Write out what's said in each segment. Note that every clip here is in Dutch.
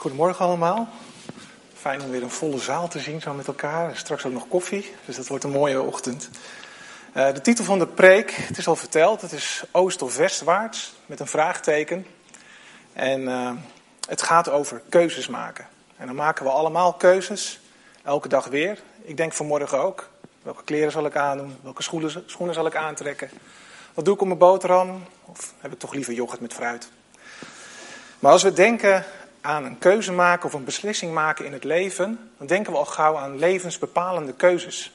Goedemorgen allemaal. Fijn om weer een volle zaal te zien zo met elkaar. Straks ook nog koffie, dus dat wordt een mooie ochtend. Uh, de titel van de preek, het is al verteld, het is oost of westwaarts met een vraagteken. En uh, het gaat over keuzes maken. En dan maken we allemaal keuzes, elke dag weer. Ik denk vanmorgen ook. Welke kleren zal ik aandoen? Welke schoenen, schoenen zal ik aantrekken? Wat doe ik op mijn boterham? Of heb ik toch liever yoghurt met fruit? Maar als we denken aan een keuze maken of een beslissing maken in het leven, dan denken we al gauw aan levensbepalende keuzes.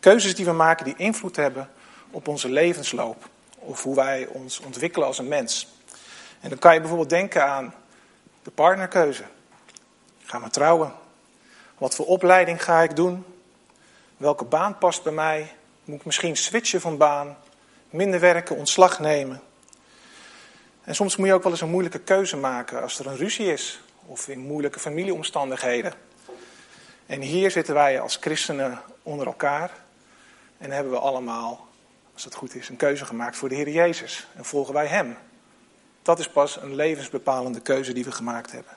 Keuzes die we maken die invloed hebben op onze levensloop of hoe wij ons ontwikkelen als een mens. En dan kan je bijvoorbeeld denken aan de partnerkeuze. Ga we trouwen? Wat voor opleiding ga ik doen? Welke baan past bij mij? Moet ik misschien switchen van baan? Minder werken, ontslag nemen? En soms moet je ook wel eens een moeilijke keuze maken als er een ruzie is of in moeilijke familieomstandigheden. En hier zitten wij als christenen onder elkaar en hebben we allemaal, als het goed is, een keuze gemaakt voor de Heer Jezus. En volgen wij Hem. Dat is pas een levensbepalende keuze die we gemaakt hebben.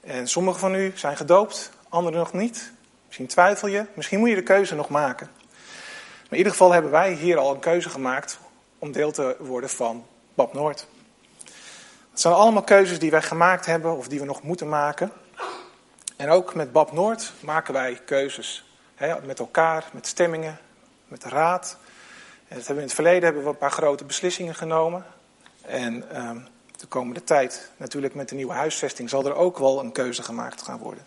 En sommigen van u zijn gedoopt, anderen nog niet. Misschien twijfel je, misschien moet je de keuze nog maken. Maar in ieder geval hebben wij hier al een keuze gemaakt om deel te worden van Bab Noord. Het zijn allemaal keuzes die wij gemaakt hebben of die we nog moeten maken. En ook met Bab Noord maken wij keuzes. Hè, met elkaar, met stemmingen, met de raad. En dat hebben we in het verleden hebben we een paar grote beslissingen genomen. En um, de komende tijd, natuurlijk met de nieuwe huisvesting, zal er ook wel een keuze gemaakt gaan worden.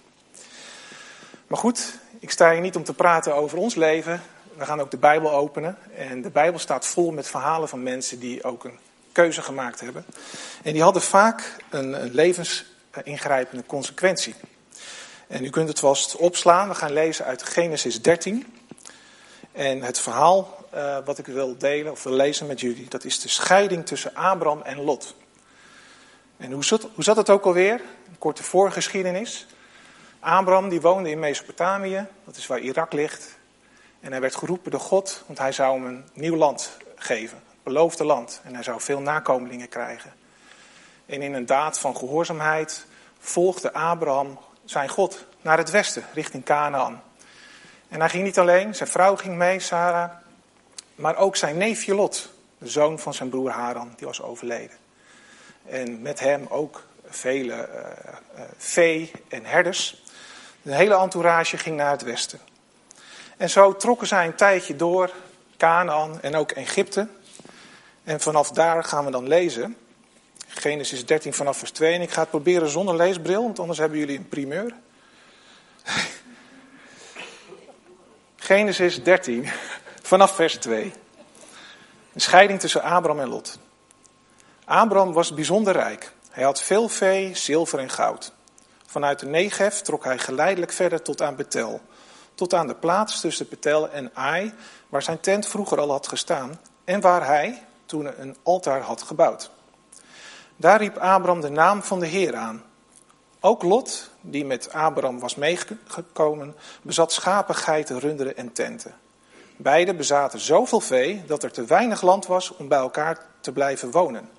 Maar goed, ik sta hier niet om te praten over ons leven. We gaan ook de Bijbel openen. En de Bijbel staat vol met verhalen van mensen die ook een keuze gemaakt hebben. En die hadden vaak een, een levensingrijpende consequentie. En u kunt het vast opslaan. We gaan lezen uit Genesis 13. En het verhaal uh, wat ik wil delen of wil lezen met jullie, dat is de scheiding tussen Abraham en Lot. En hoe zat, hoe zat het ook alweer? Een korte voorgeschiedenis. Abraham die woonde in Mesopotamië, dat is waar Irak ligt. En hij werd geroepen door God, want hij zou hem een nieuw land geven beloofde land. En hij zou veel nakomelingen krijgen. En in een daad van gehoorzaamheid volgde Abraham zijn God naar het westen, richting Canaan. En hij ging niet alleen, zijn vrouw ging mee, Sarah, maar ook zijn neefje Lot, de zoon van zijn broer Haran, die was overleden. En met hem ook vele uh, uh, vee en herders. De hele entourage ging naar het westen. En zo trokken zij een tijdje door, Canaan en ook Egypte. En vanaf daar gaan we dan lezen. Genesis 13 vanaf vers 2. En ik ga het proberen zonder leesbril, want anders hebben jullie een primeur. Genesis 13 vanaf vers 2. Een scheiding tussen Abraham en Lot. Abraham was bijzonder rijk. Hij had veel vee, zilver en goud. Vanuit de Negev trok hij geleidelijk verder tot aan Betel. Tot aan de plaats tussen Betel en Ai, waar zijn tent vroeger al had gestaan. En waar hij, toen een altaar had gebouwd. Daar riep Abraham de naam van de Heer aan. Ook Lot, die met Abraham was meegekomen, bezat schapen, geiten, runderen en tenten. Beiden bezaten zoveel vee dat er te weinig land was om bij elkaar te blijven wonen.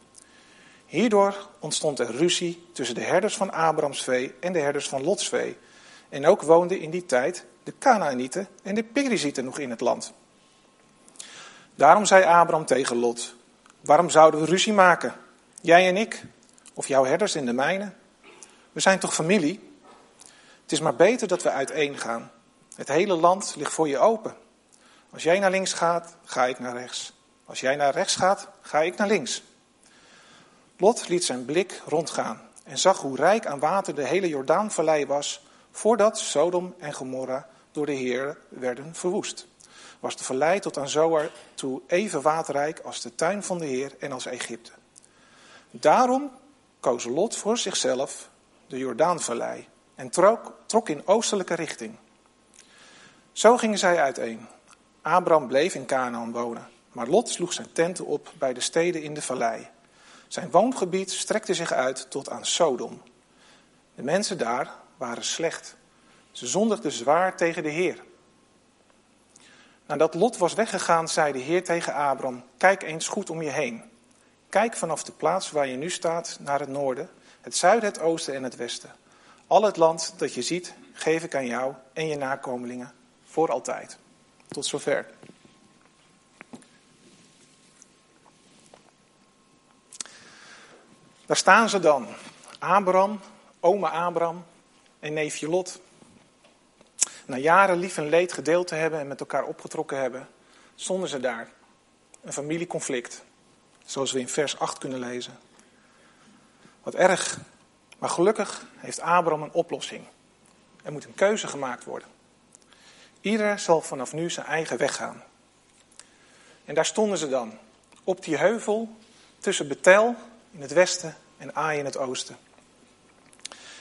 Hierdoor ontstond er ruzie tussen de herders van Abrahams vee en de herders van Lots vee. En ook woonden in die tijd de Canaanieten en de Perizieten nog in het land. Daarom zei Abraham tegen Lot: Waarom zouden we ruzie maken? Jij en ik, of jouw herders en de mijne? We zijn toch familie? Het is maar beter dat we uiteen gaan. Het hele land ligt voor je open. Als jij naar links gaat, ga ik naar rechts. Als jij naar rechts gaat, ga ik naar links. Lot liet zijn blik rondgaan en zag hoe rijk aan water de hele Jordaanvallei was, voordat Sodom en Gomorra door de Heer werden verwoest was de vallei tot aan Zoar toe even waterrijk als de tuin van de Heer en als Egypte. Daarom koos Lot voor zichzelf de Jordaanvallei en trok, trok in oostelijke richting. Zo gingen zij uiteen. Abraham bleef in Canaan wonen, maar Lot sloeg zijn tenten op bij de steden in de vallei. Zijn woongebied strekte zich uit tot aan Sodom. De mensen daar waren slecht. Ze zondigden zwaar tegen de Heer. Nadat Lot was weggegaan, zei de Heer tegen Abram: Kijk eens goed om je heen. Kijk vanaf de plaats waar je nu staat naar het noorden, het zuiden, het oosten en het westen. Al het land dat je ziet, geef ik aan jou en je nakomelingen voor altijd. Tot zover. Daar staan ze dan. Abraham, oma Abraham en neefje Lot. Na jaren lief en leed gedeeld te hebben en met elkaar opgetrokken hebben, stonden ze daar. Een familieconflict, zoals we in vers 8 kunnen lezen. Wat erg, maar gelukkig heeft Abraham een oplossing. Er moet een keuze gemaakt worden. Ieder zal vanaf nu zijn eigen weg gaan. En daar stonden ze dan, op die heuvel tussen Betel in het westen en Ai in het oosten.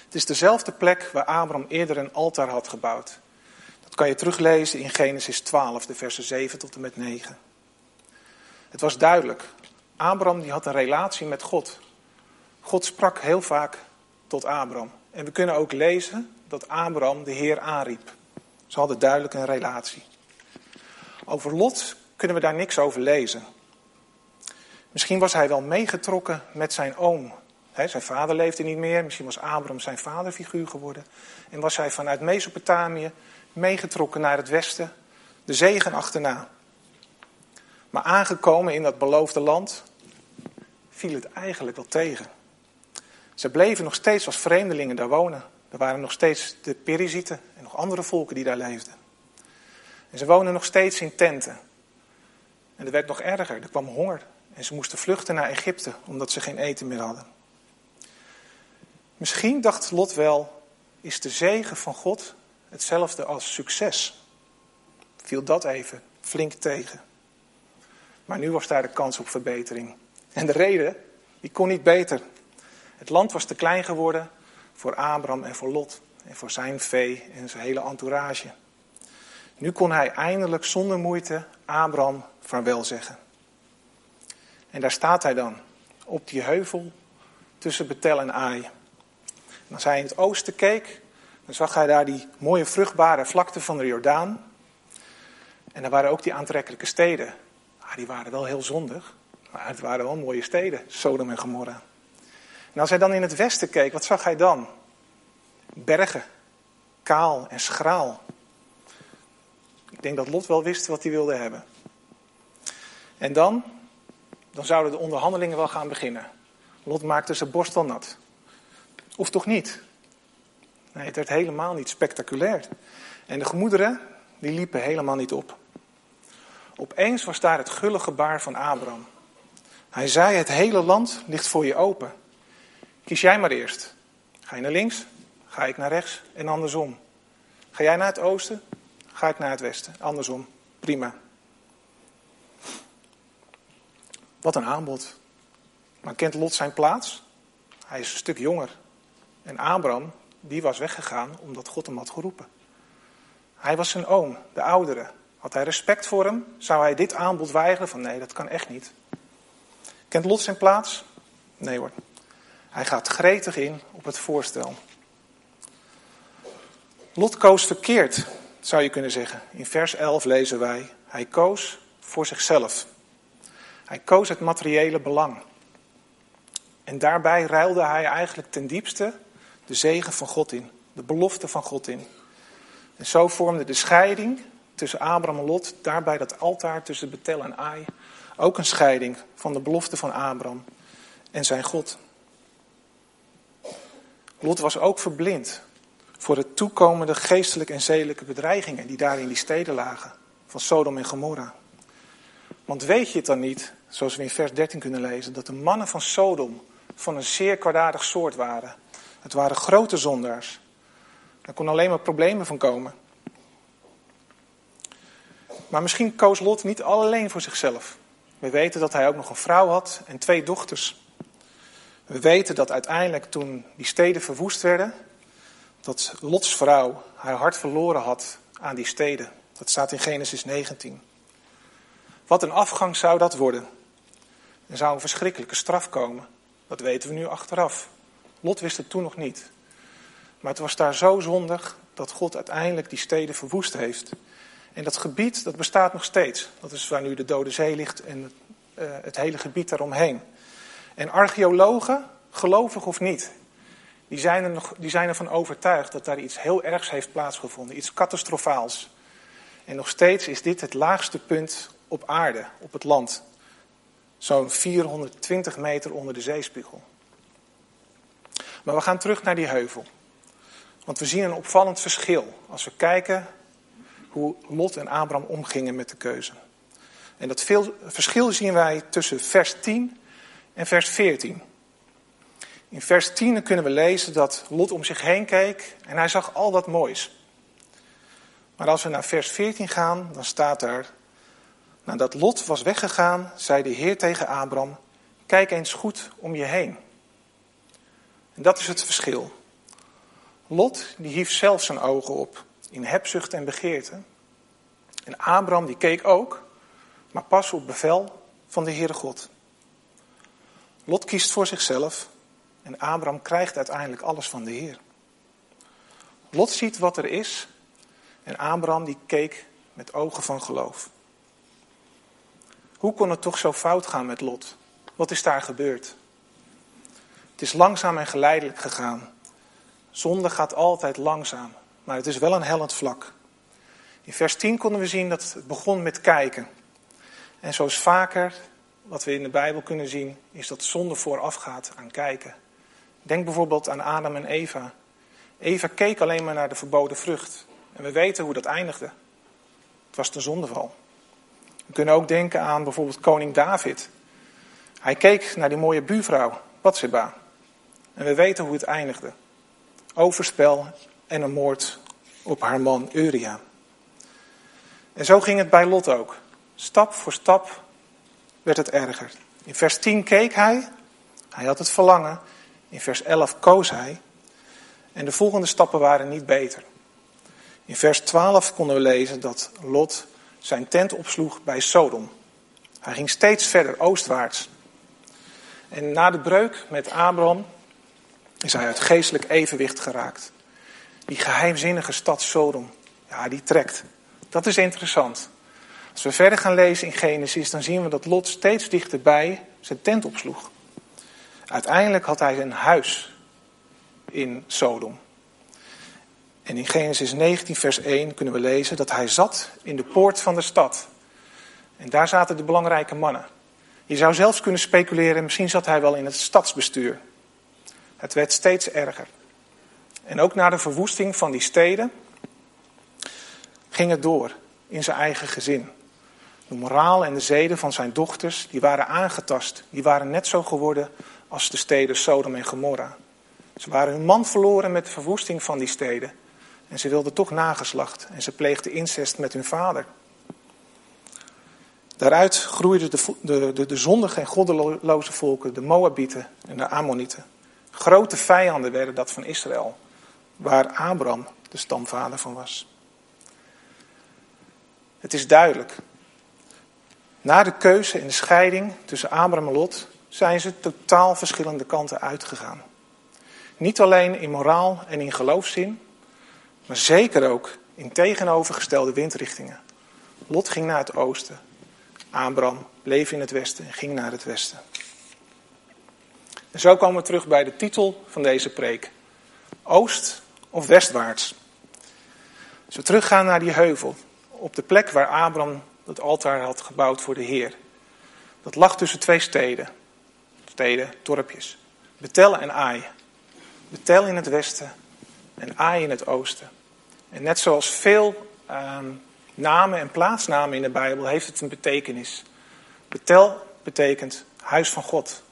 Het is dezelfde plek waar Abraham eerder een altaar had gebouwd. Dat kan je teruglezen in Genesis 12, de versen 7 tot en met 9. Het was duidelijk. Abraham die had een relatie met God. God sprak heel vaak tot Abraham. En we kunnen ook lezen dat Abraham de Heer aanriep. Ze hadden duidelijk een relatie. Over Lot kunnen we daar niks over lezen. Misschien was hij wel meegetrokken met zijn oom. zijn vader leefde niet meer, misschien was Abraham zijn vaderfiguur geworden. En was hij vanuit Mesopotamië meegetrokken naar het westen, de zegen achterna. Maar aangekomen in dat beloofde land viel het eigenlijk wel tegen. Ze bleven nog steeds als vreemdelingen daar wonen. Er waren nog steeds de Perizieten en nog andere volken die daar leefden. En ze wonen nog steeds in tenten. En het werd nog erger, er kwam honger. En ze moesten vluchten naar Egypte omdat ze geen eten meer hadden. Misschien dacht Lot wel, is de zegen van God hetzelfde als succes? Viel dat even flink tegen. Maar nu was daar de kans op verbetering. En de reden, die kon niet beter. Het land was te klein geworden voor Abraham en voor Lot. En voor zijn vee en zijn hele entourage. Nu kon hij eindelijk zonder moeite Abraham vaarwel zeggen. En daar staat hij dan, op die heuvel tussen Betel en Ai. En als hij in het oosten keek, dan zag hij daar die mooie vruchtbare vlakte van de Jordaan. En daar waren ook die aantrekkelijke steden. Ah, die waren wel heel zondig, maar het waren wel mooie steden, Sodom en Gomorra. En als hij dan in het westen keek, wat zag hij dan? Bergen, kaal en schraal. Ik denk dat Lot wel wist wat hij wilde hebben. En dan, dan zouden de onderhandelingen wel gaan beginnen. Lot maakte zijn borst wel nat. Of toch niet? Nee, het werd helemaal niet spectaculair. En de gemoederen, die liepen helemaal niet op. Opeens was daar het gulle gebaar van Abraham. Hij zei: Het hele land ligt voor je open. Kies jij maar eerst. Ga je naar links, ga ik naar rechts en andersom. Ga jij naar het oosten, ga ik naar het westen. Andersom. Prima. Wat een aanbod. Maar kent Lot zijn plaats? Hij is een stuk jonger. En Abraham, die was weggegaan omdat God hem had geroepen. Hij was zijn oom, de oudere. Had hij respect voor hem? Zou hij dit aanbod weigeren? Van nee, dat kan echt niet. Kent Lot zijn plaats? Nee hoor. Hij gaat gretig in op het voorstel. Lot koos verkeerd, zou je kunnen zeggen. In vers 11 lezen wij: Hij koos voor zichzelf. Hij koos het materiële belang. En daarbij ruilde hij eigenlijk ten diepste de zegen van God in, de belofte van God in. En zo vormde de scheiding tussen Abraham en Lot, daarbij dat altaar tussen Betel en Ai, ook een scheiding van de belofte van Abraham en zijn God. Lot was ook verblind voor de toekomende geestelijke en zedelijke bedreigingen die daar in die steden lagen, van Sodom en Gomorra. Want weet je het dan niet, zoals we in vers 13 kunnen lezen, dat de mannen van Sodom van een zeer kwaadaardig soort waren. Het waren grote zondaars. Er kon alleen maar problemen van komen. Maar misschien koos Lot niet alleen voor zichzelf. We weten dat hij ook nog een vrouw had en twee dochters. We weten dat uiteindelijk toen die steden verwoest werden, dat Lots vrouw haar hart verloren had aan die steden. Dat staat in Genesis 19. Wat een afgang zou dat worden. Er zou een verschrikkelijke straf komen. Dat weten we nu achteraf. Lot wist het toen nog niet. Maar het was daar zo zondig dat God uiteindelijk die steden verwoest heeft. En dat gebied, dat bestaat nog steeds. Dat is waar nu de Dode Zee ligt en uh, het hele gebied daaromheen. En archeologen, gelovig of niet, die zijn, er nog, die zijn ervan overtuigd dat daar iets heel ergs heeft plaatsgevonden, iets catastrofaals. En nog steeds is dit het laagste punt op aarde, op het land. Zo'n 420 meter onder de zeespiegel. Maar we gaan terug naar die heuvel. Want we zien een opvallend verschil als we kijken hoe Lot en Abraham omgingen met de keuze. En dat veel, verschil zien wij tussen vers 10 en vers 14. In vers 10 kunnen we lezen dat Lot om zich heen keek en hij zag al dat moois. Maar als we naar vers 14 gaan, dan staat er: Nadat Lot was weggegaan, zei de Heer tegen Abraham: Kijk eens goed om je heen. En dat is het verschil. Lot die hief zelf zijn ogen op in hebzucht en begeerte. En Abraham die keek ook, maar pas op bevel van de Heere God. Lot kiest voor zichzelf en Abraham krijgt uiteindelijk alles van de Heer. Lot ziet wat er is en Abraham die keek met ogen van geloof. Hoe kon het toch zo fout gaan met Lot? Wat is daar gebeurd? Het is langzaam en geleidelijk gegaan. Zonde gaat altijd langzaam, maar het is wel een hellend vlak. In vers 10 konden we zien dat het begon met kijken. En zoals vaker, wat we in de Bijbel kunnen zien, is dat zonde voorafgaat aan kijken. Denk bijvoorbeeld aan Adam en Eva. Eva keek alleen maar naar de verboden vrucht. En we weten hoe dat eindigde. Het was de zondeval. We kunnen ook denken aan bijvoorbeeld koning David. Hij keek naar die mooie buurvrouw, Bathsheba. En we weten hoe het eindigde. Overspel en een moord op haar man Uria. En zo ging het bij Lot ook. Stap voor stap werd het erger. In vers 10 keek hij, hij had het verlangen. In vers 11 koos hij. En de volgende stappen waren niet beter. In vers 12 konden we lezen dat Lot zijn tent opsloeg bij Sodom. Hij ging steeds verder oostwaarts. En na de breuk met Abraham is hij uit geestelijk evenwicht geraakt. Die geheimzinnige stad Sodom, ja, die trekt. Dat is interessant. Als we verder gaan lezen in Genesis, dan zien we dat Lot steeds dichterbij zijn tent opsloeg. Uiteindelijk had hij een huis in Sodom. En in Genesis 19, vers 1 kunnen we lezen dat hij zat in de poort van de stad. En daar zaten de belangrijke mannen. Je zou zelfs kunnen speculeren, misschien zat hij wel in het stadsbestuur. Het werd steeds erger. En ook na de verwoesting van die steden ging het door in zijn eigen gezin. De moraal en de zeden van zijn dochters, die waren aangetast. Die waren net zo geworden als de steden Sodom en Gomorra. Ze waren hun man verloren met de verwoesting van die steden. En ze wilden toch nageslacht. En ze pleegden incest met hun vader. Daaruit groeiden de, de, de, de zondige en goddeloze volken, de Moabieten en de Ammonieten. Grote vijanden werden dat van Israël, waar Abraham de stamvader van was. Het is duidelijk. Na de keuze en de scheiding tussen Abraham en Lot zijn ze totaal verschillende kanten uitgegaan. Niet alleen in moraal en in geloofszin, maar zeker ook in tegenovergestelde windrichtingen. Lot ging naar het oosten. Abraham bleef in het westen en ging naar het westen. En zo komen we terug bij de titel van deze preek. Oost of westwaarts. Als we teruggaan naar die heuvel, op de plek waar Abraham het altaar had gebouwd voor de Heer. Dat lag tussen twee steden. Steden, dorpjes. Betel en Ai. Betel in het westen en Ai in het oosten. En net zoals veel ehm, namen en plaatsnamen in de Bijbel heeft het een betekenis. Betel betekent huis van God.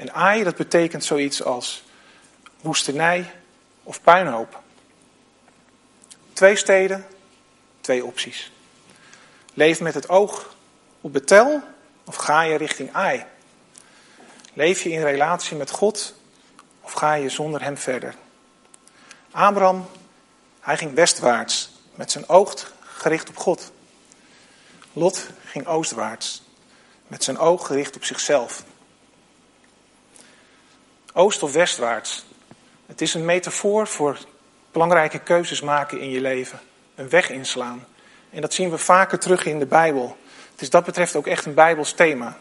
En Ai dat betekent zoiets als woestenij of puinhoop. Twee steden, twee opties. Leef met het oog op Betel of ga je richting Ai? Leef je in relatie met God of ga je zonder hem verder? Abraham, hij ging westwaarts met zijn oog gericht op God. Lot ging oostwaarts met zijn oog gericht op zichzelf. Oost of westwaarts. Het is een metafoor voor belangrijke keuzes maken in je leven. Een weg inslaan. En dat zien we vaker terug in de Bijbel. Het is dat betreft ook echt een Bijbels thema.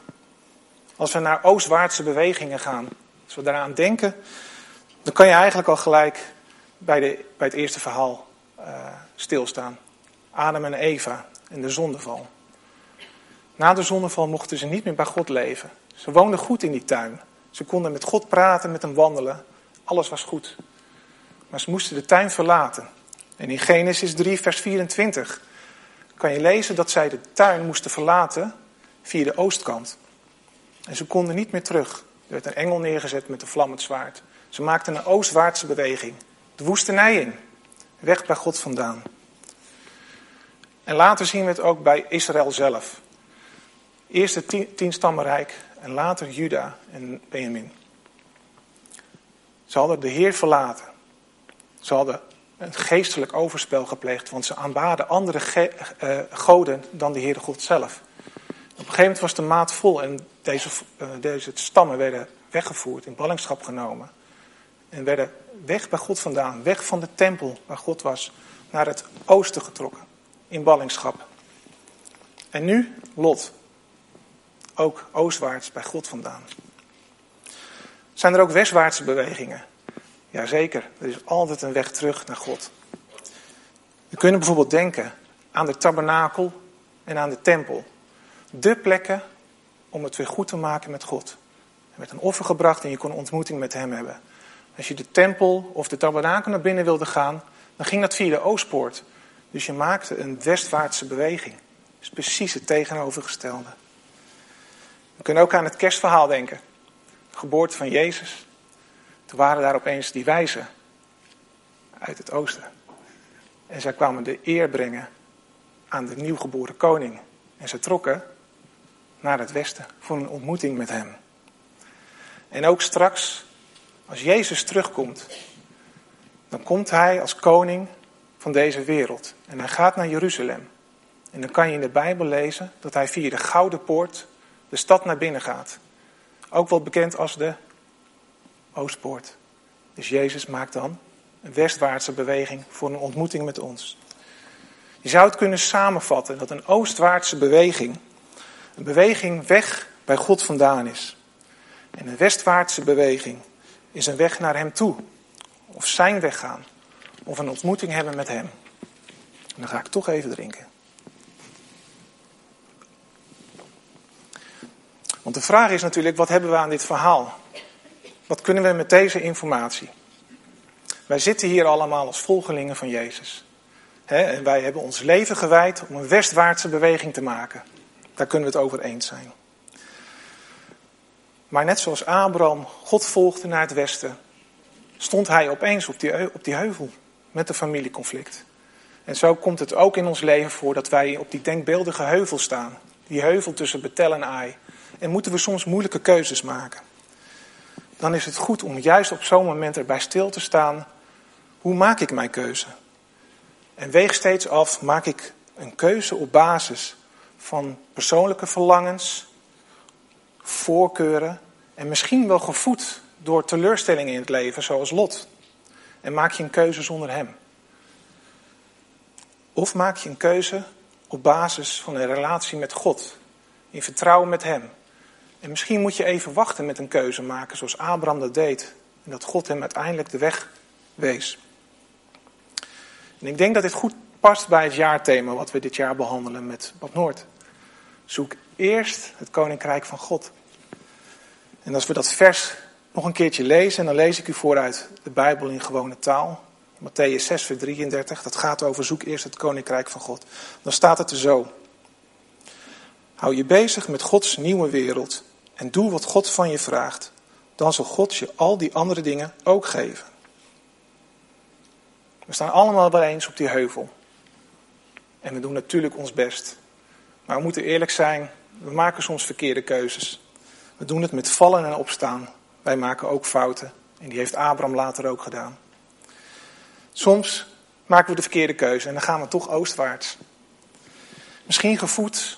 Als we naar oostwaartse bewegingen gaan, als we daaraan denken, Dan kan je eigenlijk al gelijk bij, de, bij het eerste verhaal uh, stilstaan. Adam en Eva en de zondeval. Na de zondeval mochten ze niet meer bij God leven. Ze woonden goed in die tuin. Ze konden met God praten, met hem wandelen. Alles was goed. Maar ze moesten de tuin verlaten. En in Genesis 3, vers 24 kan je lezen dat zij de tuin moesten verlaten via de oostkant. En ze konden niet meer terug. Er werd een engel neergezet met een vlammend zwaard. Ze maakten een oostwaartse beweging. De woestenij in. Weg bij God vandaan. En later zien we het ook bij Israël zelf. Eerst het tien, tienstammenrijk en later Juda en Benjamin. Ze hadden de Heer verlaten. Ze hadden een geestelijk overspel gepleegd, want ze aanbaden andere uh, goden dan de Heere God zelf. Op een gegeven moment was de maat vol en deze, uh, deze stammen werden weggevoerd, in ballingschap genomen. En werden weg bij God vandaan, weg van de tempel waar God was, naar het oosten getrokken, in ballingschap. En nu Lot, ook oostwaarts bij God vandaan. Zijn er ook westwaartse bewegingen? Jazeker, er is altijd een weg terug naar God. We kunnen bijvoorbeeld denken aan de tabernakel en aan de tempel. De plekken om het weer goed te maken met God. Er werd een offer gebracht en je kon een ontmoeting met hem hebben. Als je de tempel of de tabernakel naar binnen wilde gaan, dan ging dat via de Oostpoort. Dus je maakte een westwaartse beweging. Dat is precies het tegenovergestelde. We kunnen ook aan het kerstverhaal denken. De geboorte van Jezus. Toen waren daar opeens die wijzen uit het oosten. En zij kwamen de eer brengen aan de nieuwgeboren koning. En ze trokken naar het westen voor een ontmoeting met hem. En ook straks, als Jezus terugkomt, dan komt hij als koning van deze wereld. En hij gaat naar Jeruzalem. En dan kan je in de Bijbel lezen dat hij via de Gouden Poort de stad naar binnen gaat. Ook wel bekend als de Oostpoort. Dus Jezus maakt dan een westwaartse beweging voor een ontmoeting met ons. Je zou het kunnen samenvatten dat een oostwaartse beweging een beweging weg bij God vandaan is. En een westwaartse beweging is een weg naar Hem toe. Of zijn weg gaan. Of een ontmoeting hebben met Hem. En dan ga ik toch even drinken. Want de vraag is natuurlijk, wat hebben we aan dit verhaal? Wat kunnen we met deze informatie? Wij zitten hier allemaal als volgelingen van Jezus. en wij hebben ons leven gewijd om een westwaartse beweging te maken. Daar kunnen we het over eens zijn. Maar net zoals Abraham God volgde naar het westen, stond hij opeens op die, op die heuvel met een familieconflict. En zo komt het ook in ons leven voor dat wij op die denkbeeldige heuvel staan. Die heuvel tussen Betel en Ai. En moeten we soms moeilijke keuzes maken. Dan is het goed om juist op zo'n moment erbij stil te staan. Hoe maak ik mijn keuze? En weeg steeds af, maak ik een keuze op basis van persoonlijke verlangens, voorkeuren en misschien wel gevoed door teleurstellingen in het leven, zoals Lot. En maak je een keuze zonder hem. Of maak je een keuze op basis van een relatie met God, in vertrouwen met hem. En misschien moet je even wachten met een keuze maken zoals Abraham dat deed. En dat God hem uiteindelijk de weg wees. En ik denk dat dit goed past bij het jaarthema wat we dit jaar behandelen met Bad Noord. Zoek eerst het koninkrijk van God. En als we dat vers nog een keertje lezen, en dan lees ik u vooruit de Bijbel in gewone taal. Matthäus 6, vers 33, dat gaat over zoek eerst het koninkrijk van God. Dan staat het er zo. Hou je bezig met Gods nieuwe wereld en doe wat God van je vraagt. Dan zal God je al die andere dingen ook geven. We staan allemaal wel eens op die heuvel. En we doen natuurlijk ons best. Maar we moeten eerlijk zijn, we maken soms verkeerde keuzes. We doen het met vallen en opstaan. Wij maken ook fouten. En die heeft Abraham later ook gedaan. Soms maken we de verkeerde keuze en dan gaan we toch oostwaarts. Misschien gevoed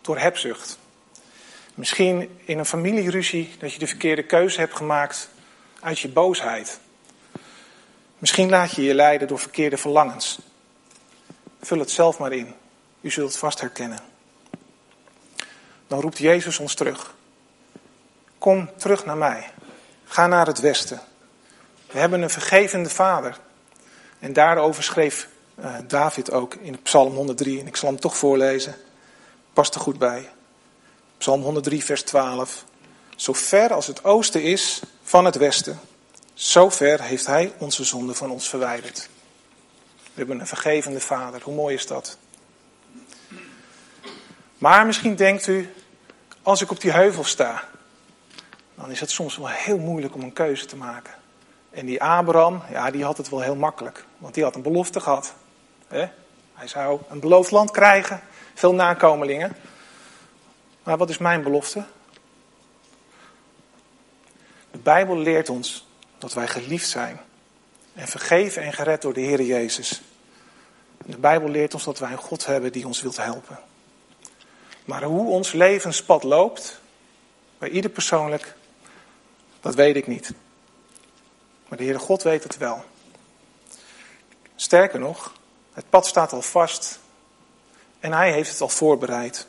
door hebzucht. Misschien in een familieruzie dat je de verkeerde keuze hebt gemaakt uit je boosheid. Misschien laat je je leiden door verkeerde verlangens. Vul het zelf maar in. U zult het vast herkennen. Dan roept Jezus ons terug. Kom terug naar mij. Ga naar het westen. We hebben een vergevende vader. En daarover schreef uh, David ook in Psalm 103. En ik zal hem toch voorlezen. Past er goed bij. Psalm 103, vers 12. Zo ver als het oosten is van het westen, zo ver heeft hij onze zonde van ons verwijderd. We hebben een vergevende vader. Hoe mooi is dat? Maar misschien denkt u, als ik op die heuvel sta, dan is het soms wel heel moeilijk om een keuze te maken. En die Abraham, ja, die had het wel heel makkelijk. Want die had een belofte gehad. Hij zou een beloofd land krijgen, veel nakomelingen. Maar wat is mijn belofte? De Bijbel leert ons dat wij geliefd zijn. En vergeven en gered door de Heer Jezus. De Bijbel leert ons dat wij een God hebben die ons wilt helpen. Maar hoe ons levenspad loopt, bij ieder persoonlijk, dat weet ik niet. Maar de Heere God weet het wel. Sterker nog, het pad staat al vast en hij heeft het al voorbereid.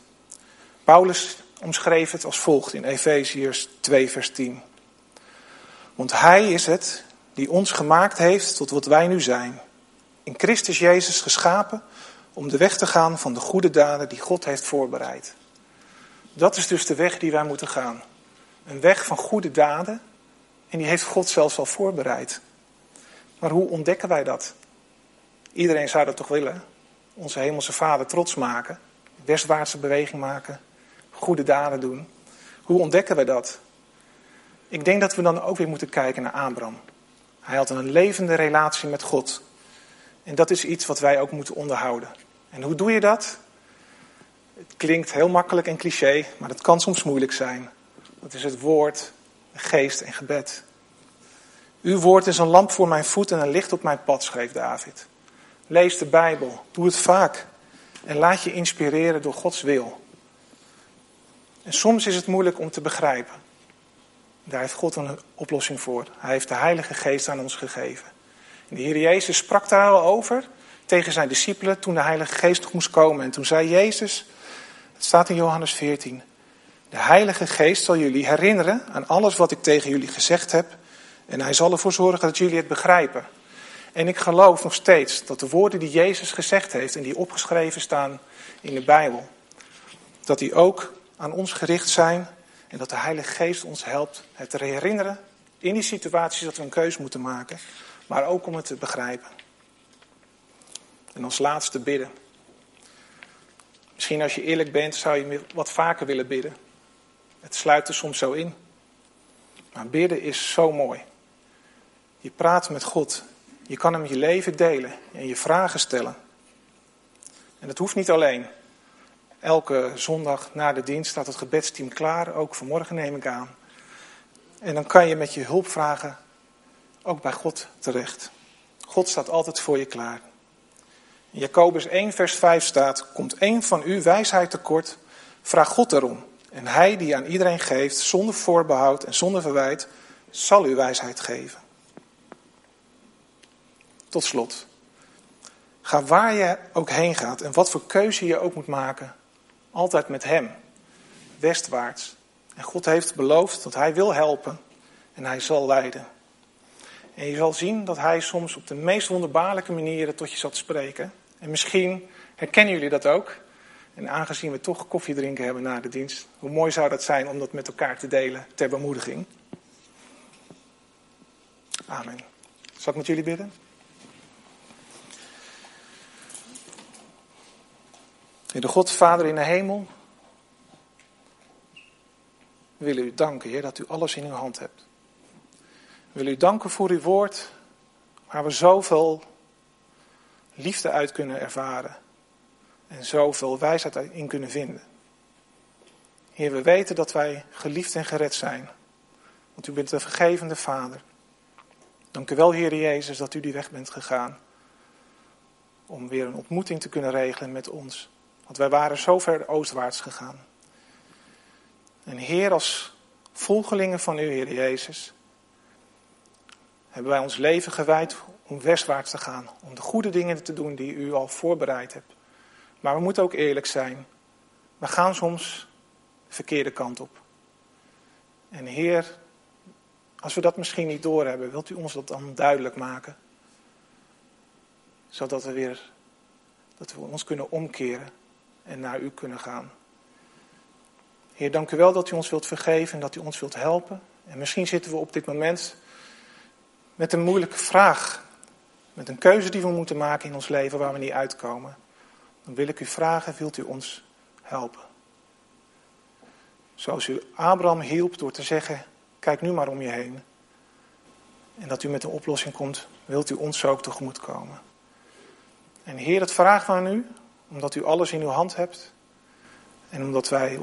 Paulus omschreef het als volgt in Efeziërs 2, vers 10. Want hij is het die ons gemaakt heeft tot wat wij nu zijn. In Christus Jezus geschapen om de weg te gaan van de goede daden die God heeft voorbereid. Dat is dus de weg die wij moeten gaan. Een weg van goede daden en die heeft God zelfs al voorbereid. Maar hoe ontdekken wij dat? Iedereen zou dat toch willen? Onze hemelse vader trots maken, westwaartse beweging maken, goede daden doen. Hoe ontdekken wij dat? Ik denk dat we dan ook weer moeten kijken naar Abraham. Hij had een levende relatie met God. En dat is iets wat wij ook moeten onderhouden. En hoe doe je dat? Het klinkt heel makkelijk en cliché, maar het kan soms moeilijk zijn. Dat is het woord, geest en gebed. Uw woord is een lamp voor mijn voet en een licht op mijn pad, schreef David. Lees de Bijbel, doe het vaak en laat je inspireren door Gods wil. En soms is het moeilijk om te begrijpen. Daar heeft God een oplossing voor. Hij heeft de Heilige Geest aan ons gegeven. En de Heer Jezus sprak daar al over tegen zijn discipelen toen de Heilige Geest moest komen. En toen zei Jezus, het staat in Johannes 14, de Heilige Geest zal jullie herinneren aan alles wat ik tegen jullie gezegd heb. En hij zal ervoor zorgen dat jullie het begrijpen. En ik geloof nog steeds dat de woorden die Jezus gezegd heeft en die opgeschreven staan in de Bijbel, dat die ook aan ons gericht zijn en dat de Heilige Geest ons helpt het te herinneren in die situaties dat we een keus moeten maken, maar ook om het te begrijpen. En als laatste bidden. Misschien als je eerlijk bent, zou je wat vaker willen bidden. Het sluit er soms zo in. Maar bidden is zo mooi. Je praat met God. Je kan hem je leven delen en je vragen stellen. En dat hoeft niet alleen. Elke zondag na de dienst staat het gebedsteam klaar, ook vanmorgen neem ik aan. En dan kan je met je hulpvragen ook bij God terecht. God staat altijd voor je klaar. In Jacobus 1 vers 5 staat, komt één van u wijsheid tekort, vraag God erom. En hij die aan iedereen geeft, zonder voorbehoud en zonder verwijt, zal u wijsheid geven. Tot slot. Ga waar je ook heen gaat en wat voor keuze je ook moet maken, altijd met Hem, westwaarts. En God heeft beloofd dat Hij wil helpen en Hij zal leiden. En je zal zien dat Hij soms op de meest wonderbaarlijke manieren tot je zal spreken. En misschien herkennen jullie dat ook. En aangezien we toch koffie drinken hebben na de dienst, hoe mooi zou dat zijn om dat met elkaar te delen ter bemoediging. Amen. Zal ik met jullie bidden? De God, Vader in de hemel, we willen u danken, Heer, dat u alles in uw hand hebt. We willen u danken voor uw woord, waar we zoveel liefde uit kunnen ervaren en zoveel wijsheid in kunnen vinden. Heer, we weten dat wij geliefd en gered zijn, want u bent een vergevende Vader. Dank u wel, Heer Jezus, dat u die weg bent gegaan om weer een ontmoeting te kunnen regelen met ons. Want wij waren zo ver oostwaarts gegaan. En Heer, als volgelingen van u, Heer Jezus, hebben wij ons leven gewijd om westwaarts te gaan. Om de goede dingen te doen die u al voorbereid hebt. Maar we moeten ook eerlijk zijn. We gaan soms de verkeerde kant op. En Heer, Als we dat misschien niet doorhebben, wilt u ons dat dan duidelijk maken? Zodat we weer dat we ons kunnen omkeren en naar u kunnen gaan. Heer, dank u wel dat u ons wilt vergeven en dat u ons wilt helpen. En misschien zitten we op dit moment met een moeilijke vraag. Met een keuze die we moeten maken in ons leven waar we niet uitkomen. Dan wil ik u vragen, wilt u ons helpen? Zoals u Abraham hielp door te zeggen, kijk nu maar om je heen. En dat u met een oplossing komt, wilt u ons ook tegemoet komen. En Heer, dat vragen we aan u, omdat u alles in uw hand hebt. En omdat wij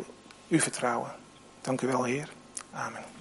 u vertrouwen. Dank u wel, Heer. Amen.